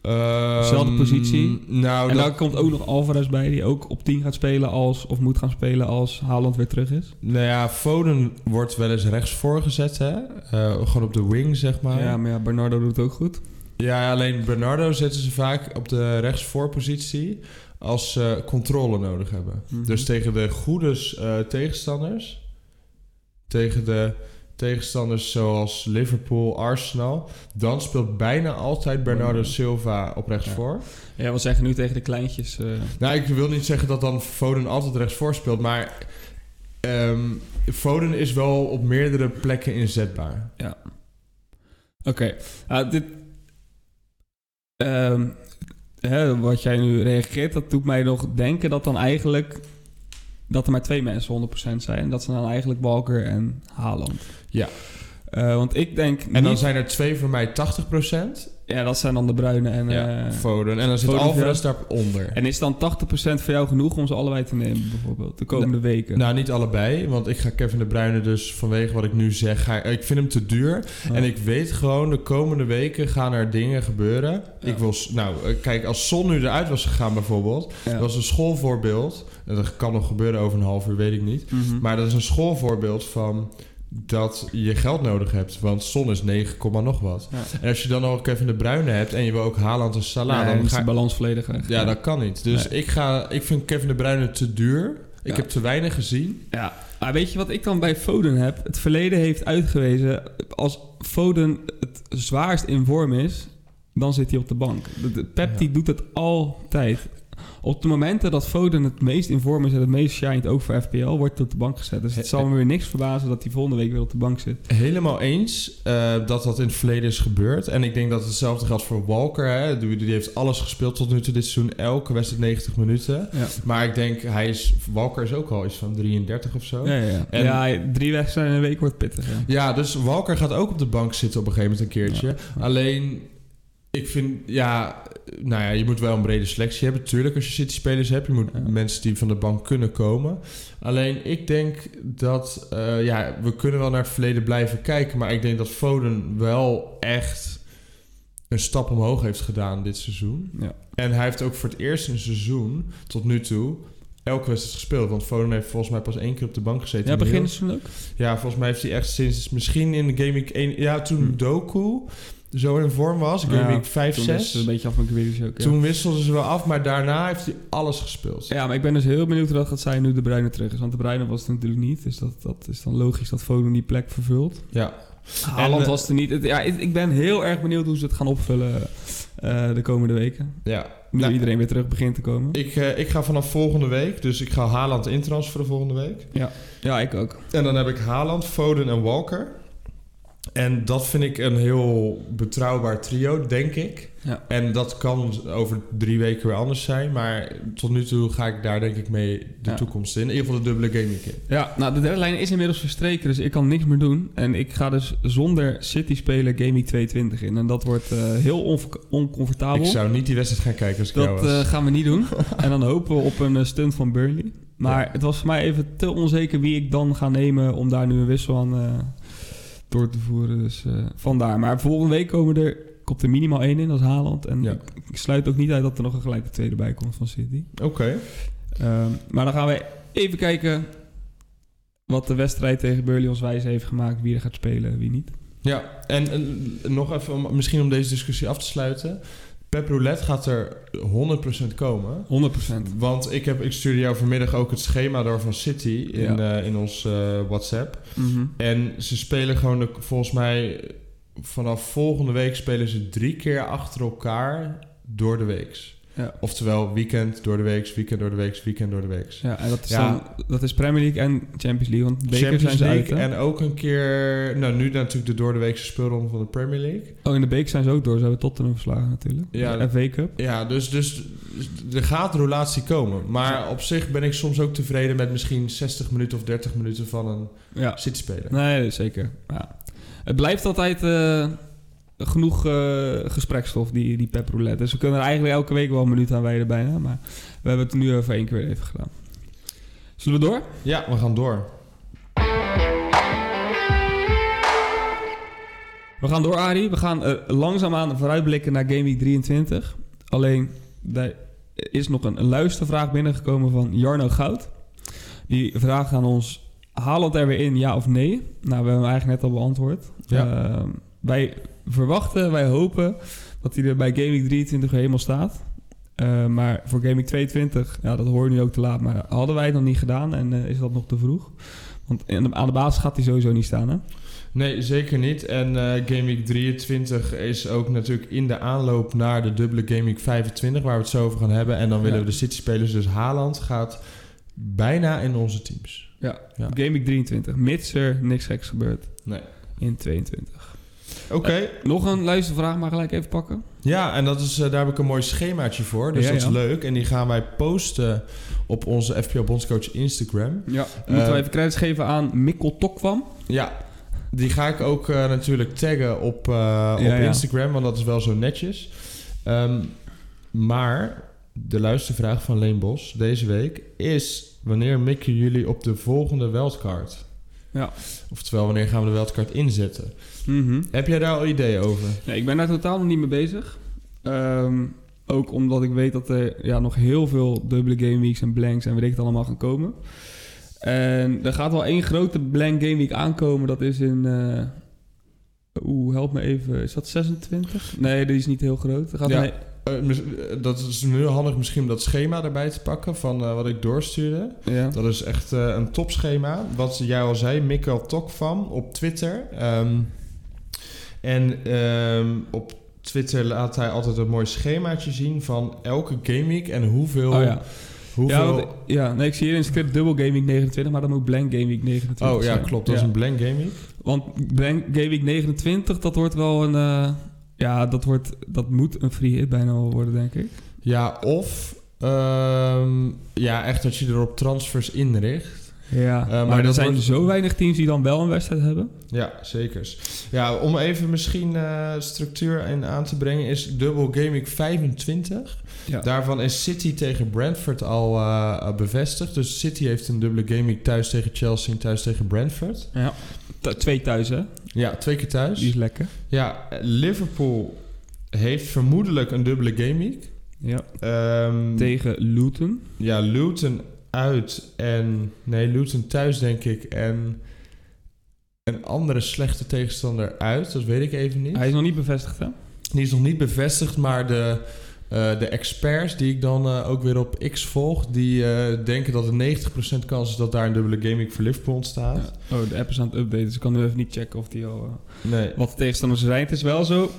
Ehm, Dezelfde positie. Nou, en dat- dan komt ook nog Alvarez bij, die ook op 10 gaat spelen als, of moet gaan spelen als Haaland weer terug is. Nou ja, Foden wordt wel eens rechts voorgezet, hè? Eh, gewoon op de wing, zeg maar. Ja, Ja, maar ja, Bernardo doet het ook goed. alleen Bernardo zetten ze vaak op de rechtsvoorpositie als ze controle nodig hebben. Mhm. Dus tegen de goede eh, tegenstanders, tegen de tegenstanders zoals Liverpool, Arsenal, dan speelt bijna altijd Bernardo. Silva op rechtsvoor. Ja, wat zeggen nu tegen de kleintjes? eh, Nou, ik wil niet zeggen dat dan Foden altijd rechtsvoor speelt, maar ehm, Foden is wel op meerdere plekken inzetbaar. Oké, Ah, dit... ehm, hè, wat jij nu reageert, dat doet mij nog denken dat dan eigenlijk... dat er maar twee mensen 100% zijn. En dat zijn dan eigenlijk Walker en Haaland. Ja. Eh, want ik denk En dan niet- zijn er twee voor mij 80%. Ja, dat zijn dan de Bruine en... ja, eh, Foden. En dan zit Alvarez daaronder. en is dan 80% voor jou genoeg om ze allebei te nemen, bijvoorbeeld, de komende weken? Nou, niet allebei, want ik ga Kevin De Bruyne dus vanwege wat ik nu zeg, ga, ik vind hem te duur. En ik weet gewoon, de komende weken gaan er dingen gebeuren. Ja. Ik wil, nou, eh, kijk, als Son nu eruit was gegaan bijvoorbeeld, Ja. dat was een schoolvoorbeeld. En dat kan nog gebeuren over een half uur, weet ik niet. Mhm. Maar dat is een schoolvoorbeeld van dat je geld nodig hebt. Want Son is 9, komma nog wat. Ja. En als je dan nog Kevin De Bruyne hebt en je wil ook Haaland en Salah, Nee, dan is ga de balans volledig weg. Ja, dat kan niet. Dus Nee. ik, ga, ik vind Kevin De Bruyne te duur. Ik Ja. heb te weinig gezien. Ja, maar weet je wat ik dan bij Foden heb? Het verleden heeft uitgewezen, als Foden het zwaarst in vorm is, dan zit hij op de bank. Pep die doet het altijd. Op de momenten dat Foden het meest in vorm is en het meest shined, ook voor FPL, wordt op de bank gezet. Dus het zal me weer niks verbazen dat hij volgende week weer op de bank zit. Helemaal eens eh, dat dat in het verleden is gebeurd. En ik denk dat hetzelfde geldt voor Walker. Hè. Die, die heeft alles gespeeld tot nu toe dit seizoen. Elke wedstrijd 90 minuten. Ja, Maar ik denk, hij is, Walker is ook al iets van 33 of zo. ja, ja. ja. En- ja drie wedstrijden in een week wordt pittig. Ja. Dus Walker gaat ook op de bank zitten op een gegeven moment een keertje. Alleen, ik vind, ja, nou ja, je moet wel een brede selectie hebben. Tuurlijk, als je City-spelers hebt, je moet Ja. mensen die van de bank kunnen komen. Alleen, ik denk dat, eh, ja, we kunnen wel naar het verleden blijven kijken. Maar ik denk dat Foden wel echt een stap omhoog heeft gedaan dit seizoen. Ja. En hij heeft ook voor het eerst een seizoen, tot nu toe, elke wedstrijd gespeeld. Want Foden heeft volgens mij pas één keer op de bank gezeten. Ja, in de beginnen heel- ze ook? ja, volgens mij heeft hij echt sinds misschien in de Game Week 1... Ja, toen Hm. Doku zo in vorm was, Game Ja, Week 5, Toen 6... is het een beetje af van Grealish ook. ja. Toen wisselden ze wel af, maar daarna heeft hij alles gespeeld. Ja, maar ik ben dus heel benieuwd hoe dat gaat zijn nu de Bruyne terug is. Want de Bruyne was het natuurlijk niet. Dus dat, dat is dan logisch dat Foden die plek vervult. Ja. Haaland En, was er niet. Het- ja, ik, ik ben heel erg benieuwd hoe ze het gaan opvullen eh, de komende weken. Ja. Nu Nou, iedereen weer terug begint te komen. ik, eh, ik ga vanaf volgende week, dus ik ga Haaland intransferen volgende week. Ja, ik ook. En dan heb ik Haaland, Foden en Walker. En dat vind ik een heel betrouwbaar trio, denk ik. Ja. En dat kan over drie weken weer anders zijn. Maar tot nu toe ga ik daar denk ik mee de Ja. toekomst in. In ieder geval de dubbele gaming in. Ja, nou de deadline is inmiddels verstreken, dus ik kan niks meer doen. En ik ga dus zonder City spelen Gaming 22 in. En dat wordt eh, heel oncomfortabel. Ik zou niet die wedstrijd gaan kijken als ik Dat eh, gaan we niet doen. en dan hopen we op een eh, stunt van Burnley. Maar Ja. het was voor mij even te onzeker wie ik dan ga nemen om daar nu een wissel aan eh, door te voeren. Dus eh, vandaar. Maar volgende week komen er, komt er minimaal één in, is Haaland. En Ja. ik, ik sluit ook niet uit dat er nog een gelijke tweede bij komt van City. Oké. Ehm, maar dan gaan we even kijken wat de wedstrijd tegen Burnley ons wijs heeft gemaakt. Wie er gaat spelen en wie niet. Ja, en, en nog even, om, misschien om deze discussie af te sluiten. Pep Roulette gaat er 100% komen. 100%. Want ik, heb, ik stuurde jou vanmiddag ook het schema door van City in, Ja. eh, in ons eh, WhatsApp. Mhm. En ze spelen gewoon, de, volgens mij, vanaf volgende week spelen ze drie keer achter elkaar door de weeks. Ja. Oftewel weekend door de weeks, weekend door de weeks, weekend door de weeks. Ja, en dat is, Ja. dan, dat is Premier League en Champions League. Want beker Champions zijn ze uit, League en ook een keer, nou nu natuurlijk de door de weekse speelronde van de Premier League. Oh, in de beek zijn ze ook door. Ze hebben Tottenham verslagen natuurlijk. Ja, de FA Cup. Ja, dus, dus er gaat roulatie komen. Maar op zich ben ik soms ook tevreden met misschien 60 minuten of 30 minuten van een Ja. City speler. Nee, zeker. Ja. Het blijft altijd eh, genoeg eh, gesprekstof, die, die pep roulette. Dus we kunnen er eigenlijk elke week wel een minuut aan wijden bijna. Maar we hebben het nu even één keer even gedaan. Zullen we door? Ja, we gaan door. We gaan door, Arie. We gaan eh, langzaamaan vooruitblikken naar Game Week 23. Alleen, er is nog een, een luistervraag binnengekomen van Jarno Goud. Die vraagt aan ons, Haaland er weer in, ja of nee? Nou, we hebben hem eigenlijk net al beantwoord. Ja. Ehm, wij verwachten, wij hopen dat hij er bij Week 23 weer helemaal staat. Eh, maar voor Week 22, ja, dat hoor je nu ook te laat. Maar hadden wij het nog niet gedaan en eh, is dat nog te vroeg? Want in de- aan de basis gaat hij sowieso niet staan, hè? Nee, zeker niet. En eh Game Week 23 is ook natuurlijk in de aanloop naar de dubbele Game Week 25, waar we het zo over gaan hebben. En dan willen Ja. we de City-spelers, dus Haaland gaat bijna in onze teams. Ja, Ja. Game Week 23. Mits er niks geks gebeurt Nee. in 22. Oké. Nog een luistervraag, maar gelijk even pakken. Ja, en dat is, eh, daar heb ik een mooi schemaatje voor. Dus Ja, dat is ja. leuk. En die gaan wij posten op onze FPL Bondscoach Instagram. Ja. Moeten Eh, we even credits geven aan Mikkel Tokwam? Ja, die ga ik ook eh, natuurlijk taggen op, eh, op. Instagram, want dat is wel zo netjes. Ehm, maar de luistervraag van Leen Bos deze week is: wanneer mikken jullie op de volgende wildcard? Ja. Oftewel, wanneer gaan we de wildcard inzetten? Mhm. Heb jij daar al ideeën over? Nee, ik ben daar totaal nog niet mee bezig. Ehm, ook omdat ik weet dat er ja, nog heel veel dubbele game weeks en blanks en weet ik het allemaal gaan komen. En er gaat wel één grote blank game week aankomen. Dat is in... eh Oeh, help me even. Is dat 26? Nee, die is niet heel groot. Er gaat Ja. Eh, eh, dat is nu handig misschien om dat schema erbij te pakken van wat ik doorstuurde. ja. Dat is echt eh, een topschema. Wat jij al zei, Mikkel Tokvam op Twitter. Ehm, en ehm, op Twitter laat hij altijd een mooi schemaatje zien van elke gameweek en hoeveel... Oh ja. hoeveel Ja, want- ja, nee, ik zie hier in het script dubbel Game Week 29, maar dan moet blank Game Week 29 oh ja, klopt. Dat Ja. is een blank gameweek. Want blank Game Week 29, dat wordt wel een... eh, ja, dat, wordt, dat moet een free hit bijna wel worden, denk ik. Ja, of... ehm, ja, echt dat je er op transfers inricht. Ja, Eh, maar, maar er dat zijn wordt- zo weinig teams die dan wel een wedstrijd hebben. Ja, zeker. Ja, om even misschien eh, structuur in aan te brengen, is dubbel gaming 25. Ja. Daarvan is City tegen Brentford al eh, bevestigd. Dus City heeft een dubbele gaming thuis tegen Chelsea en thuis tegen Brentford. Ja. T- twee thuis, hè? Ja, twee keer thuis. Die is lekker. Ja, Liverpool heeft vermoedelijk een dubbele gaming. Ja. Ehm, Tegen Luton. ja, Luton uit en... Nee, Luton thuis denk ik. En een andere slechte tegenstander uit. Dat weet ik even niet. Hij is nog niet bevestigd, hè? Die is nog niet bevestigd, maar de, Eh, de experts die ik dan eh, ook weer op X volg, die eh, denken dat er 90% kans is dat daar een dubbele gaming voor Liverpool ontstaat. Ja. Oh, de app is aan het updaten, dus ik kan nu even niet checken of die al... Nee. wat de tegenstanders zijn. Het is wel zo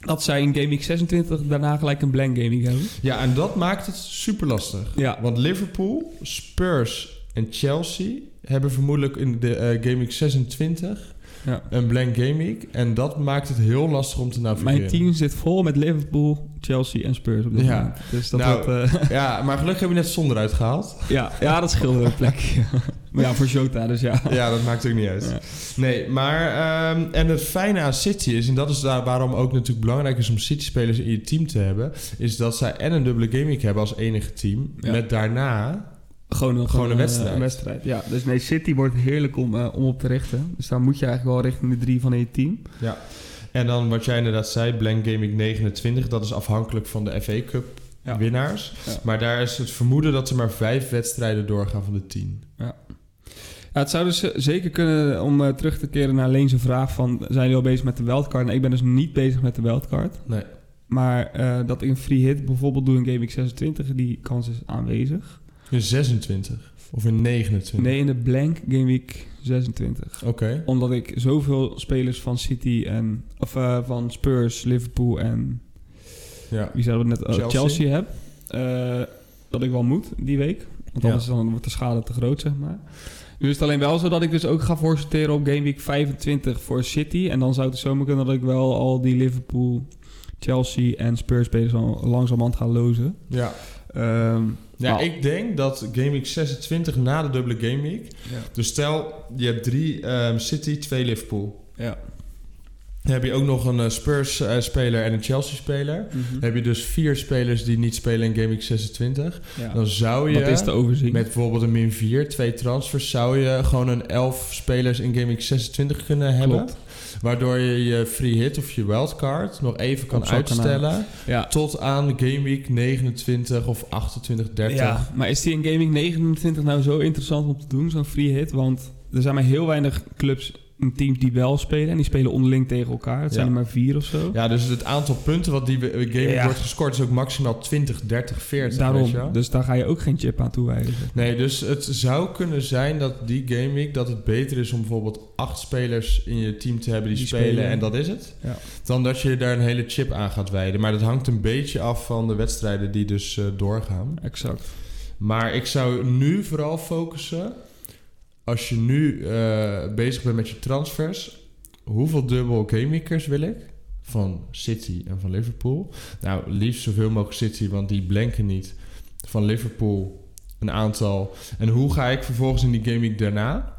dat zij in Gaming 26 daarna gelijk een blank gaming hebben. Ja, en dat maakt het super lastig. Ja, Want Liverpool, Spurs en Chelsea hebben vermoedelijk in de eh, Gaming 26 ja. een blank gaming. En dat maakt het heel lastig om te navigeren. Mijn team zit vol met Liverpool, Chelsea en Spurs op dit Ja. moment. Dus dat Nou, eh, Ja, maar gelukkig hebben we net zonder uitgehaald. ja, ja, dat scheelde een plek. maar ja, voor Jota, dus ja. Ja, dat maakt ook niet uit. Ja. Nee, maar... ehm, en het fijne aan City is... en dat is daar waarom ook natuurlijk belangrijk is om City-spelers in je team te hebben... is dat zij en een dubbele gaming hebben als enige team... Met daarna... Gewoon een, Gewoon een eh, wedstrijd. een wedstrijd. Ja, dus nee, City wordt heerlijk om, eh, om op te richten. Dus daar moet je eigenlijk wel richting de drie van je team. Ja. En dan wat jij inderdaad zei, Blank Gaming 29... dat is afhankelijk van de FA Cup Ja. winnaars. Ja. Maar daar is het vermoeden dat er maar vijf wedstrijden doorgaan van de tien. Ja, het zou dus zeker kunnen, om eh, terug te keren naar Leen's vraag van... zijn jullie al bezig met de wildcard? Nee, ik ben dus niet bezig met de wildcard. Nee. Maar eh, dat ik een free hit bijvoorbeeld doe in Gaming 26, die kans is aanwezig. In 26 of in 29? Nee, in de blank Game Week 26. Oké. Omdat ik zoveel spelers van City en... Of eh, van Spurs, Liverpool en... Ja. Wie zouden we net? oh, Chelsea. Chelsea, heb. eh, dat ik wel moet die week. Want Ja. anders dan wordt de schade te groot, zeg maar. Nu is het alleen wel zo dat ik dus ook ga voorsorteren op Game Week 25 voor City. En dan zou het zomaar kunnen dat ik wel al die Liverpool, Chelsea en Spurs spelers al langzamerhand ga lozen. Ja. Ehm, Ja, Nou. ik denk dat Game Week 26 na de dubbele Game Week... ja. Dus stel, je hebt drie ehm, City, twee Liverpool. ja. Dan heb je ook nog een eh, Spurs-speler en een Chelsea-speler. Dan heb je dus vier spelers die niet spelen in Game Week 26. Ja. Dan zou je... Dat is. Met bijvoorbeeld een min 4, twee transfers, zou je gewoon een 11 spelers in Game Week 26 kunnen hebben. Klopt. Waardoor je je free hit of je wildcard nog even kan uitstellen. Ja. Tot aan Game Week 29 of 28, 30. Ja, maar is die in Gaming 29 nou zo interessant om te doen, zo'n free hit? Want er zijn maar heel weinig clubs teams die wel spelen. En die spelen onderling tegen elkaar. Het zijn Ja. er maar vier of zo. Ja, dus het aantal punten wat die Game Ja. wordt gescoord is ook maximaal 20, 30, 40. weet Daarom. Dus daar ga je ook geen chip aan toewijzen. Nee, dus het zou kunnen zijn dat die Game Week... dat het beter is om bijvoorbeeld acht spelers in je team te hebben die, Die spelen, spelen. en dat is het. Ja. Dan dat je daar een hele chip aan gaat wijden. Maar dat hangt een beetje af van de wedstrijden die dus eh, doorgaan. Exact. Maar ik zou nu vooral focussen... als je nu eh, bezig bent met je transfers... hoeveel dubbel gamemakers wil ik? Van City en van Liverpool. Nou, liefst zoveel mogelijk City, want die blanken niet. Van Liverpool een aantal. En hoe ga ik vervolgens in die gaming daarna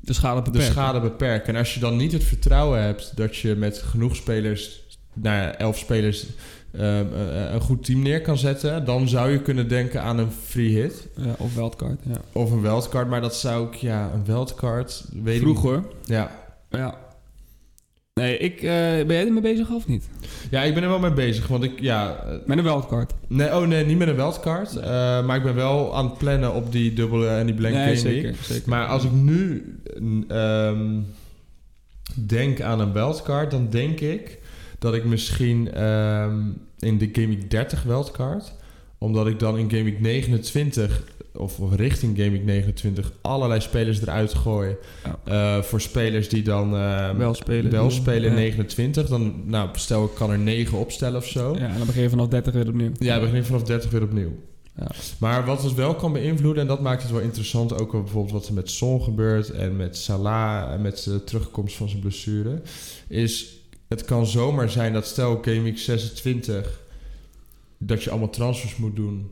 De schade de beperken. schade beperken? En als je dan niet het vertrouwen hebt dat je met genoeg spelers, nou ja, elf spelers, ehm, eh, een goed team neer kan zetten, dan zou je kunnen denken aan een free hit Ja, of wildcard. Ja. of een wildcard. Maar dat zou ik, ja, een wildcard, weet Vroeg ik hoor. niet. Ja. Ja. Nee, ik, eh, ben jij ermee bezig of niet? ja, ik ben er wel mee bezig, want ik, ja, eh, Met een wildcard. nee, oh nee, niet met een wildcard, eh, maar ik ben wel aan het plannen op die dubbele en die blank nee, game zeker, zeker. Maar als ik nu ehm, denk aan een wildcard, dan denk ik dat ik misschien ehm, in de Game Week 30 wildcard, omdat ik dan in Game Week 29 of, of richting Game Week 29 allerlei spelers eruit gooi Ja. eh, voor spelers die dan ehm, Wel spelen. wel spelen in Ja. 29. Dan, nou, stel ik kan er 9 opstellen of zo. Ja, en dan begin je vanaf 30 weer opnieuw. Ja, we beginnen vanaf 30 weer opnieuw. Ja. Maar wat het wel kan beïnvloeden, en dat maakt het wel interessant, ook wel bijvoorbeeld wat er met Son gebeurt en met Salah en met de terugkomst van zijn blessure, is het kan zomaar zijn dat stel Game Week 26 dat je allemaal transfers moet doen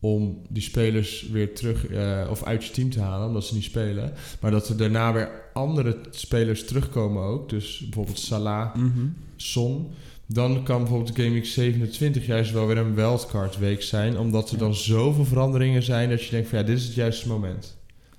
om die spelers weer terug eh, of uit je team te halen, omdat ze niet spelen. Maar dat er daarna weer andere spelers terugkomen ook. Dus bijvoorbeeld Salah, Mhm. Son. Dan kan bijvoorbeeld Game Week 27 juist wel weer een wildcard week zijn. Omdat er dan zoveel veranderingen zijn dat je denkt van ja, dit is het juiste moment.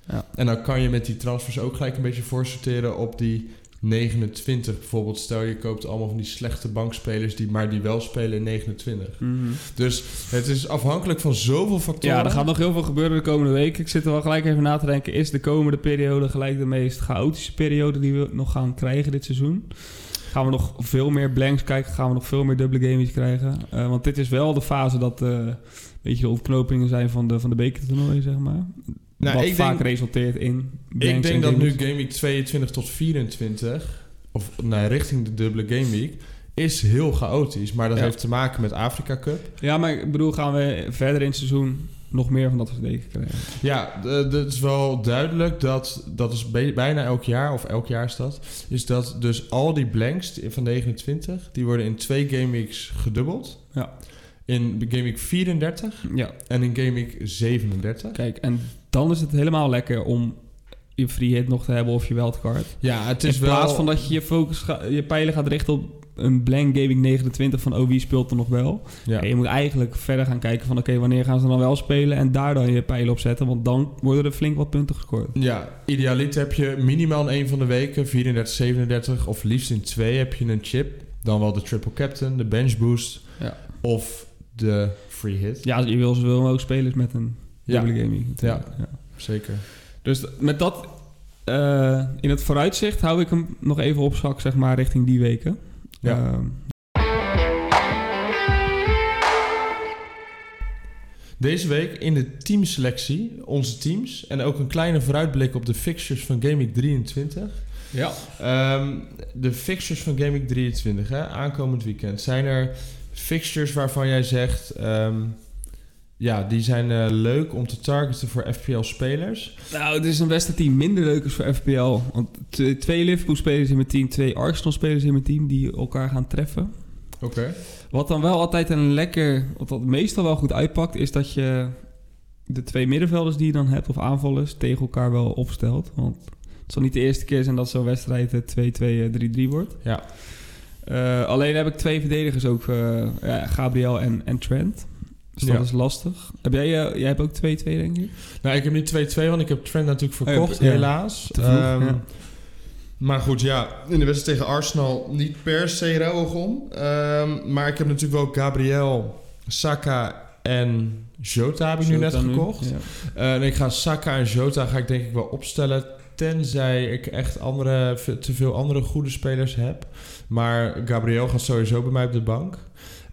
Ja. En dan kan je met die transfers ook gelijk een beetje voorsorteren op die 29. Bijvoorbeeld stel je koopt allemaal van die slechte bankspelers die maar die wel spelen in 29. Mhm. Dus het is afhankelijk van zoveel factoren. Ja, er gaat nog heel veel gebeuren de komende week. Ik zit er wel gelijk even na te denken. Is de komende periode gelijk de meest chaotische periode die we nog gaan krijgen dit seizoen? Gaan we nog veel meer blanks kijken? Gaan we nog veel meer dubbele games krijgen? Uh, want dit is wel de fase dat uh, een beetje de ontknopingen zijn van de, van de bekertoernooien, zeg maar. Nou, wat vaak denk, resulteert in Ik denk dat nu Game Week 22 tot 24, of nee, richting de dubbele Game Week is heel chaotisch. Maar dat heeft te maken met Afrika Cup. Ja, maar ik bedoel, gaan we verder in het seizoen nog meer van dat soort dingen krijgen? Ja, het is wel duidelijk dat, dat is bijna elk jaar, of elk jaar is dat, is dat dus al die blanks van 29, die worden in twee game weeks gedubbeld. Ja. In Game Week 34 ja. en in Game Week 37. Kijk, en dan is het helemaal lekker om je free hit nog te hebben of je wildcard. Ja, het is In plaats van dat je je, focus je pijlen gaat richten op een blank gaming 29 van oh wie speelt er nog wel. Ja. En je moet eigenlijk verder gaan kijken van oké wanneer gaan ze dan wel spelen en daar dan je pijlen op zetten, want dan worden er flink wat punten gescoord. Ja, idealiter heb je minimaal in een van de weken 34, 37 of liefst in twee heb je een chip, dan wel de triple captain, de bench boost ja. of de free hit. Ja, je wil zoveel mogelijk spelers met een dubbele ja. gaming. Ja, ja, zeker. Dus met dat uh, in het vooruitzicht hou ik hem nog even op zak, zeg maar, richting die weken. Ja. Uh, Deze week in de teamselectie, onze teams. En ook een kleine vooruitblik op de fixtures van Gaming 23. Ja. Um, de fixtures van Gaming 23, hè, aankomend weekend. Zijn er fixtures waarvan jij zegt... Um, ja, die zijn uh, leuk om te targeten voor FPL-spelers. Nou, het is een wedstrijd die minder leuk is voor FPL. Want twee Liverpool-spelers in mijn team, twee Arsenal-spelers in mijn team... die elkaar gaan treffen. Oké. Wat dan wel altijd een lekker... Wat dat meestal wel goed uitpakt... is dat je de twee middenvelders die je dan hebt... of aanvallers, tegen elkaar wel opstelt. Want het zal niet de eerste keer zijn dat zo'n wedstrijd 2-2, eh, 3-3 wordt. Ja. Uh, alleen heb ik twee verdedigers ook, uh, ja, Gabriel en, en Trent... Dus dat is lastig. Heb jij, uh, jij hebt ook 2-2, denk ik? Nou, ik heb niet 2-2, want ik heb Trent natuurlijk oh, verkocht, helaas. Vroeg, um, Maar goed, ja, in de wedstrijd tegen Arsenal niet per se rouwig om. Um, maar ik heb natuurlijk wel Gabriel, Saka en Jota heb ik nu net gekocht. Ja. Uh, en ik ga Saka en Jota ga ik denk ik wel opstellen. Tenzij ik echt andere, te veel andere goede spelers heb. Maar Gabriel gaat sowieso bij mij op de bank.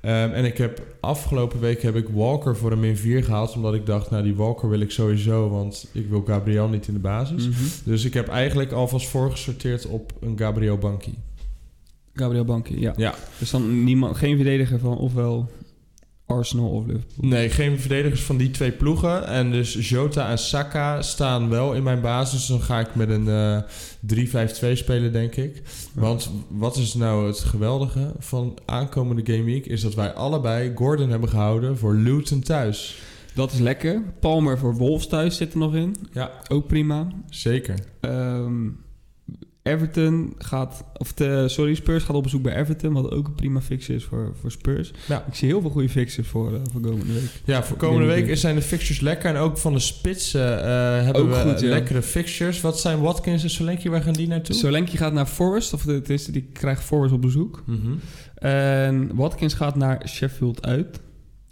Um, en ik heb afgelopen week heb ik Walker voor een min 4 gehaald. Omdat ik dacht, nou die Walker wil ik sowieso. Want ik wil Gabriel niet in de basis. Mm -hmm. Dus ik heb eigenlijk alvast voorgesorteerd op een Gabriel Banki. Gabriel Banki, ja. ja. Dus dan niemand, geen verdediger van ofwel Arsenal of Liverpool? Nee, geen verdedigers van die twee ploegen. En dus Jota en Saka staan wel in mijn basis. Dan ga ik met een uh, eh, 3-5-2 spelen, denk ik. Want wat is nou het geweldige van aankomende Game Week... is dat wij allebei Gordon hebben gehouden voor Luton thuis. Dat is lekker. Palmer voor Wolves thuis zit er nog in. Ja. Ook prima. Zeker. Um, Everton gaat, of de, sorry, Spurs gaat op bezoek bij Everton, wat ook een prima fix is voor, voor Spurs. Ja. Ik zie heel veel goede fixes voor, uh, voor komende week. Ja, voor komende week zijn de fixtures lekker. En ook van de spitsen uh, hebben ook we goed, lekkere fixtures. Wat zijn Watkins en Solanke? Waar gaan die naartoe? Solanke gaat naar Forest, of het is, die krijgt Forest op bezoek. Mm -hmm. En Watkins gaat naar Sheffield uit.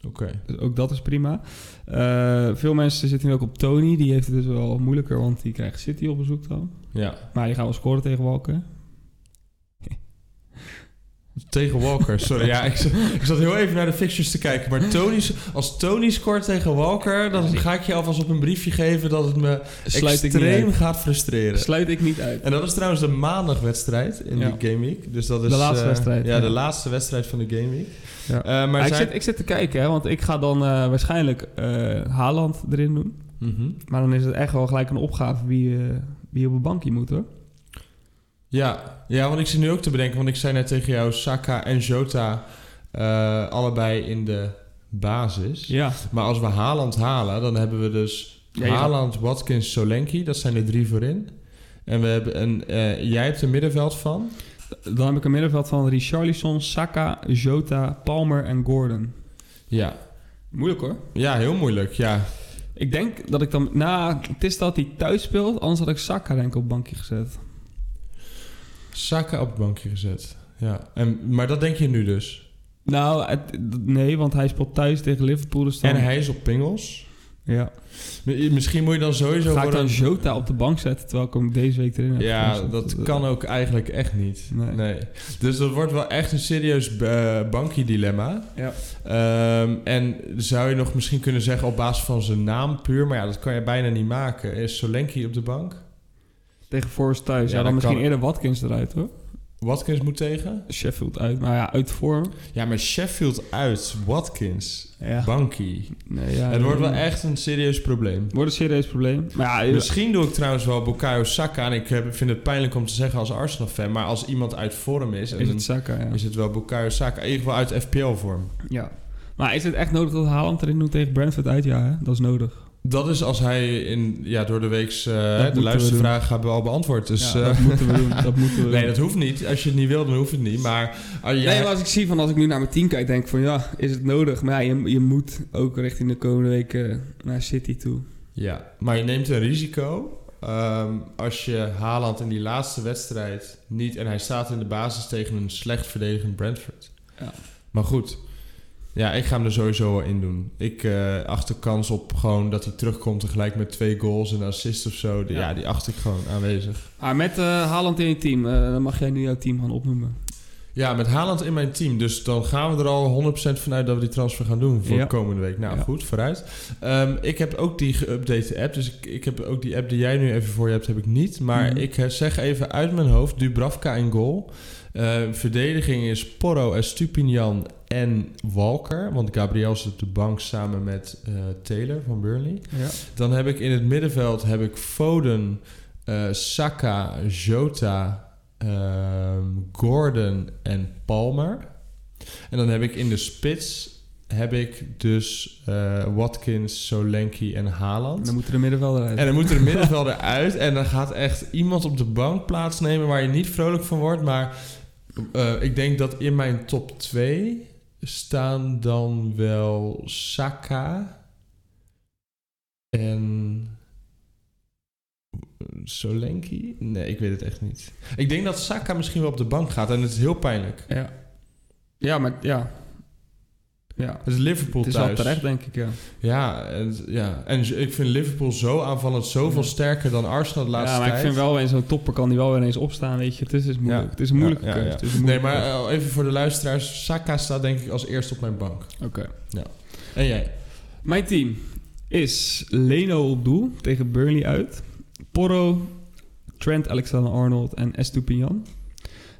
Oké. Dus ook dat is prima. Uh, veel mensen zitten nu ook op Tony. Die heeft het dus wel moeilijker, want die krijgt City op bezoek dan. Ja. Maar die gaan wel scoren tegen Walker. Tegen Walker, sorry. ja, ik, ik, zat heel even naar de fixtures te kijken. Maar Tony, als Tony scoort tegen Walker, dan ga ik je alvast op een briefje geven dat het me Sluit extreem gaat frustreren. Sluit ik niet uit. En dat is trouwens de maandagwedstrijd in ja. die Game Week. Dus dat is, de laatste uh, wedstrijd. Ja, ja, de laatste wedstrijd van de Game Week. Ja. Uh, maar ik, zit, ik zit te kijken, hè, want ik ga dan uh, waarschijnlijk Haaland erin doen. Mm -hmm. Maar dan is het echt wel gelijk een opgave wie, wie op een bankje moet, hoor. Ja, ja, want ik zit nu ook te bedenken, want ik zei net tegen jou Saka en Jota uh, allebei in de basis. Ja. Maar als we Haaland halen, dan hebben we dus ja, Haaland, Watkins, Solanke. Dat zijn de drie voorin. En we hebben een, uh, jij hebt een middenveld van? Dan heb ik een middenveld van Richarlison, Saka, Jota, Palmer en Gordon. Ja. Moeilijk hoor. Ja, heel moeilijk, ja. Ik denk dat ik dan... Nou, het is dat hij thuis speelt. Anders had ik Saka denk ik op bankje gezet. Saka op het bankje gezet. Ja. En, maar dat denk je nu dus? Nou, het, nee, want hij speelt thuis tegen Liverpool. Dus. En hij is op pingels? Ja. Misschien moet je dan sowieso... Ga ik worden- dan Jota op de bank zetten terwijl ik hem deze week erin heb Ja, dat eh, kan ook eigenlijk echt niet. Nee. Nee. Dus dat wordt wel echt een serieus uh, bankie-dilemma. Ja. Ehm, en zou je nog misschien kunnen zeggen op basis van zijn naam puur... maar ja, dat kan je bijna niet maken. Is Solanke op de bank? Tegen Forest thuis. Ja, Ja, dan misschien kan. eerder Watkins eruit hoor. Watkins moet tegen? Sheffield uit. Maar ja, uit vorm. Ja, maar Sheffield uit, Watkins, Ja. bankie. Nee, ja, het wordt wel nee. echt een serieus probleem. Wordt een serieus probleem. Maar ja, Misschien doe ik trouwens wel Bukayo Saka. En ik heb- vind het pijnlijk om te zeggen als Arsenal-fan. Maar als iemand uit vorm is... en is dan het Saka, ja. is het wel Bukayo Saka. In ieder geval uit FPL-vorm. ja. Maar is het echt nodig dat Haaland erin doet tegen Brentford uit? Ja, hè? dat is nodig. Dat is als hij in, ja, door de weeks eh, moeten de hebben we al beantwoord. Dus, ja, eh, dat moeten we doen. Dat moeten we nee, doen. dat hoeft niet. Als je het niet wil, dan hoeft het niet. Maar, als jij- Nee, maar als ik zie van als ik nu naar mijn team kijk, denk ik van ja, is het nodig? Maar ja, je, je moet ook richting de komende weken naar City toe. ja, maar je neemt een risico. Ehm, als je Haaland in die laatste wedstrijd niet... en hij staat in de basis tegen een slecht verdedigend Brentford. Ja. Maar goed, ja, ik ga hem er sowieso wel in doen. Ik eh acht de kans op gewoon dat hij terugkomt tegelijk met twee goals en een assist of zo. Ja. ja. die acht ik gewoon aanwezig. Maar met eh Haaland in je team, eh, dan mag jij nu jouw team gaan opnoemen. Ja, met Haaland in mijn team. Dus dan gaan we er al 100% vanuit dat we die transfer gaan doen voor Ja. komende week. Nou, Ja. goed, vooruit. Ehm, ik heb ook die geüpdate app. Dus ik, ik heb ook die app die jij nu even voor je hebt, heb ik niet. Maar Mhm. ik zeg even uit mijn hoofd, Dubravka in goal. Eh, verdediging is Porro, Estupinian en Walker. Want Gabriel zit op de bank samen met eh, Taylor van Burnley. Ja. Dan heb ik in het middenveld heb ik Foden, eh, Saka, Jota, ehm, Gordon en Palmer. En dan heb ik in de spits heb ik dus Watkins, Solanke en Haaland. Dan moeten de middenvelder uit. En dan moet er een middenvelder uit. En dan gaat echt iemand op de bank plaatsnemen waar je niet vrolijk van wordt. Maar eh, ik denk dat in mijn top 2 staan dan wel Saka en Solanke. Nee, ik weet het echt niet. Ik denk dat Saka misschien wel op de bank gaat. En het is heel pijnlijk. Ja. Ja, maar ja. Ja. Het is Liverpool Het is thuis. wel terecht, denk ik, ja. Ja, en, ja, en ik vind Liverpool zo aanvallend zoveel Ja. sterker dan Arsenal de laatste ja, maar tijd. ik vind wel in zo'n topper kan die wel weer ineens opstaan, weet je. Het is, is moeilijk. Ja. Het is een moeilijke Ja, ja, keuze. ja. Het is een Nee, maar eh, even voor de luisteraars. Saka staat denk ik als eerste op mijn bank. Oké. En jij? Mijn team is Leno op doel tegen Burnley uit. Porro, Trent Alexander-Arnold en Estupinian.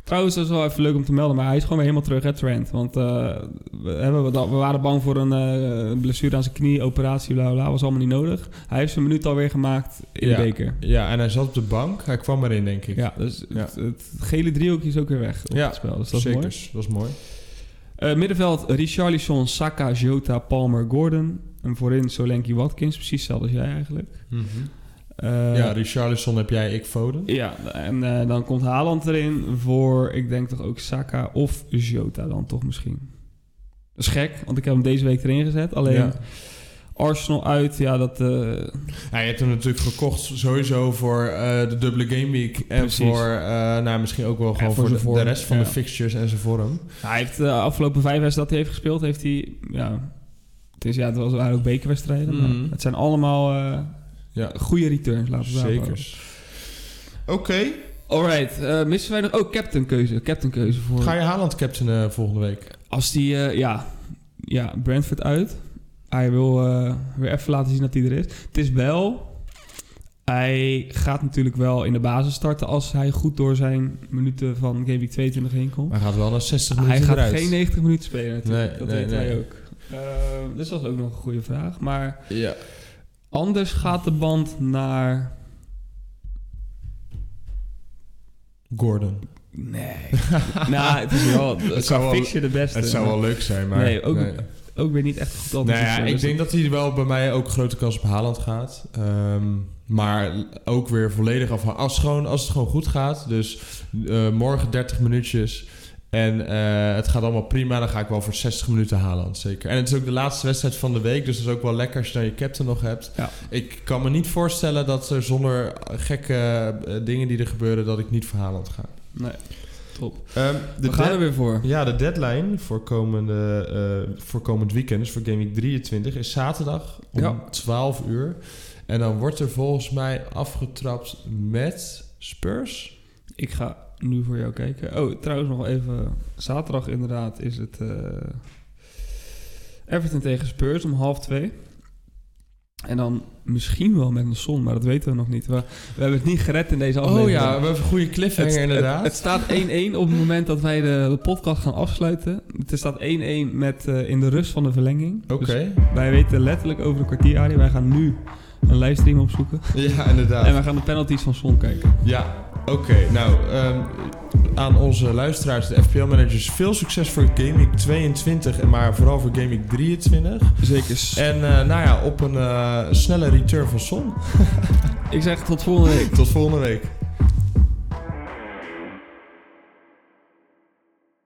Trouwens, dat is wel even leuk om te melden, maar hij is gewoon weer helemaal terug, hè, Trent. Want eh, we, hebben, we, we waren bang voor een eh, blessure aan zijn knie, operatie, bla bla. Was allemaal niet nodig. Hij heeft zijn minuut alweer gemaakt in Ja. de beker. Ja, en hij zat op de bank. Hij kwam erin, denk ik. Ja, dus Ja. Het, het gele driehoekje is ook weer weg op Ja, het spel. Dus dat is Zeker, mooi. dat is mooi. Eh, middenveld, Richarlison, Saka, Jota, Palmer, Gordon. En voorin Solanke, Watkins. Precies hetzelfde als jij eigenlijk. Eh, ja, Richarlison heb jij, ik Foden. Ja, en eh, dan komt Haaland erin voor, ik denk toch ook Saka of Jota dan toch misschien. Dat is gek, want ik heb hem deze week erin gezet. Alleen Ja. Arsenal uit, ja, dat... eh, Ja, je hebt hem natuurlijk gekocht sowieso voor de dubbele game week. En Precies. voor, nou, misschien ook wel gewoon voor voor, de, vorm, de rest van ja. de fixtures en zijn vorm. hij heeft de afgelopen vijf wedstrijden dat hij heeft gespeeld, heeft hij... Ja, het, is, ja, het was, ook bekerwedstrijden, maar Mhm. het zijn allemaal Ja, goede returns, laten we zeker. Oké. Alright, eh, missen wij nog... Oh, captain keuze. Captain keuze voor... Ga je Haaland captainen volgende week? Als die, eh, ja, ja, Brentford uit. Hij wil eh, weer even laten zien dat hij er is. Het is wel, hij gaat natuurlijk wel in de basis starten als hij goed door zijn minuten van Game Week 22 heen komt. Hij gaat wel naar 60 hij minuten gaat eruit. geen 90 minuten spelen natuurlijk. Nee, dat nee, wij nee. ook. Eh, dus dat is ook nog een goede vraag. Maar Ja. Anders gaat de band naar... Gordon. Nee. nou, het is wel... Het zou zou wel- de beste. Het zou wel leuk zijn, maar... Nee, ook- Ook weer niet echt goed Nou ja, ik dus denk dat hij wel bij mij ook grote kans op Haaland gaat. Ehm, maar ook weer volledig afhankelijk. Als, gewoon, als het gewoon goed gaat, dus eh, morgen 30 minuutjes en eh, het gaat allemaal prima, dan ga ik wel voor 60 minuten Haaland, zeker. En het is ook de laatste wedstrijd van de week, dus dat is ook wel lekker als je dan je captain nog hebt. Ja. Ik kan me niet voorstellen dat er zonder gekke eh, dingen die er gebeuren, dat ik niet voor Haaland ga. Nee. Top. Ehm, de We gaan er weer voor. Ja, de deadline voor, komende, eh, voor komend weekend, dus voor Game Week 23, is zaterdag om Ja. 12 uur. En dan wordt er volgens mij afgetrapt met Spurs. Ik ga nu voor jou kijken. Oh, trouwens nog even. Zaterdag inderdaad is het eh, Everton tegen Spurs om half twee. En dan misschien wel met een zon, maar dat weten we nog niet. We, we hebben het niet gered in deze aflevering. Oh ja, we hebben een goede cliffhanger Het, inderdaad. het, het staat 1-1 op het moment dat wij de, de podcast gaan afsluiten. Het staat 1-1 met eh, in de rust van de verlenging. Oké, Dus wij weten letterlijk over een kwartier, Arie. Wij gaan nu een livestream opzoeken. ja inderdaad. En wij gaan de penalties van Son kijken. Ja, oké. Nou, ehm, aan onze luisteraars, de FPL-managers, veel succes voor Week 22, en maar vooral voor Week 23. Zeker. En eh, nou ja, op een eh, snelle return van Son. Ik zeg tot volgende week. Tot volgende week.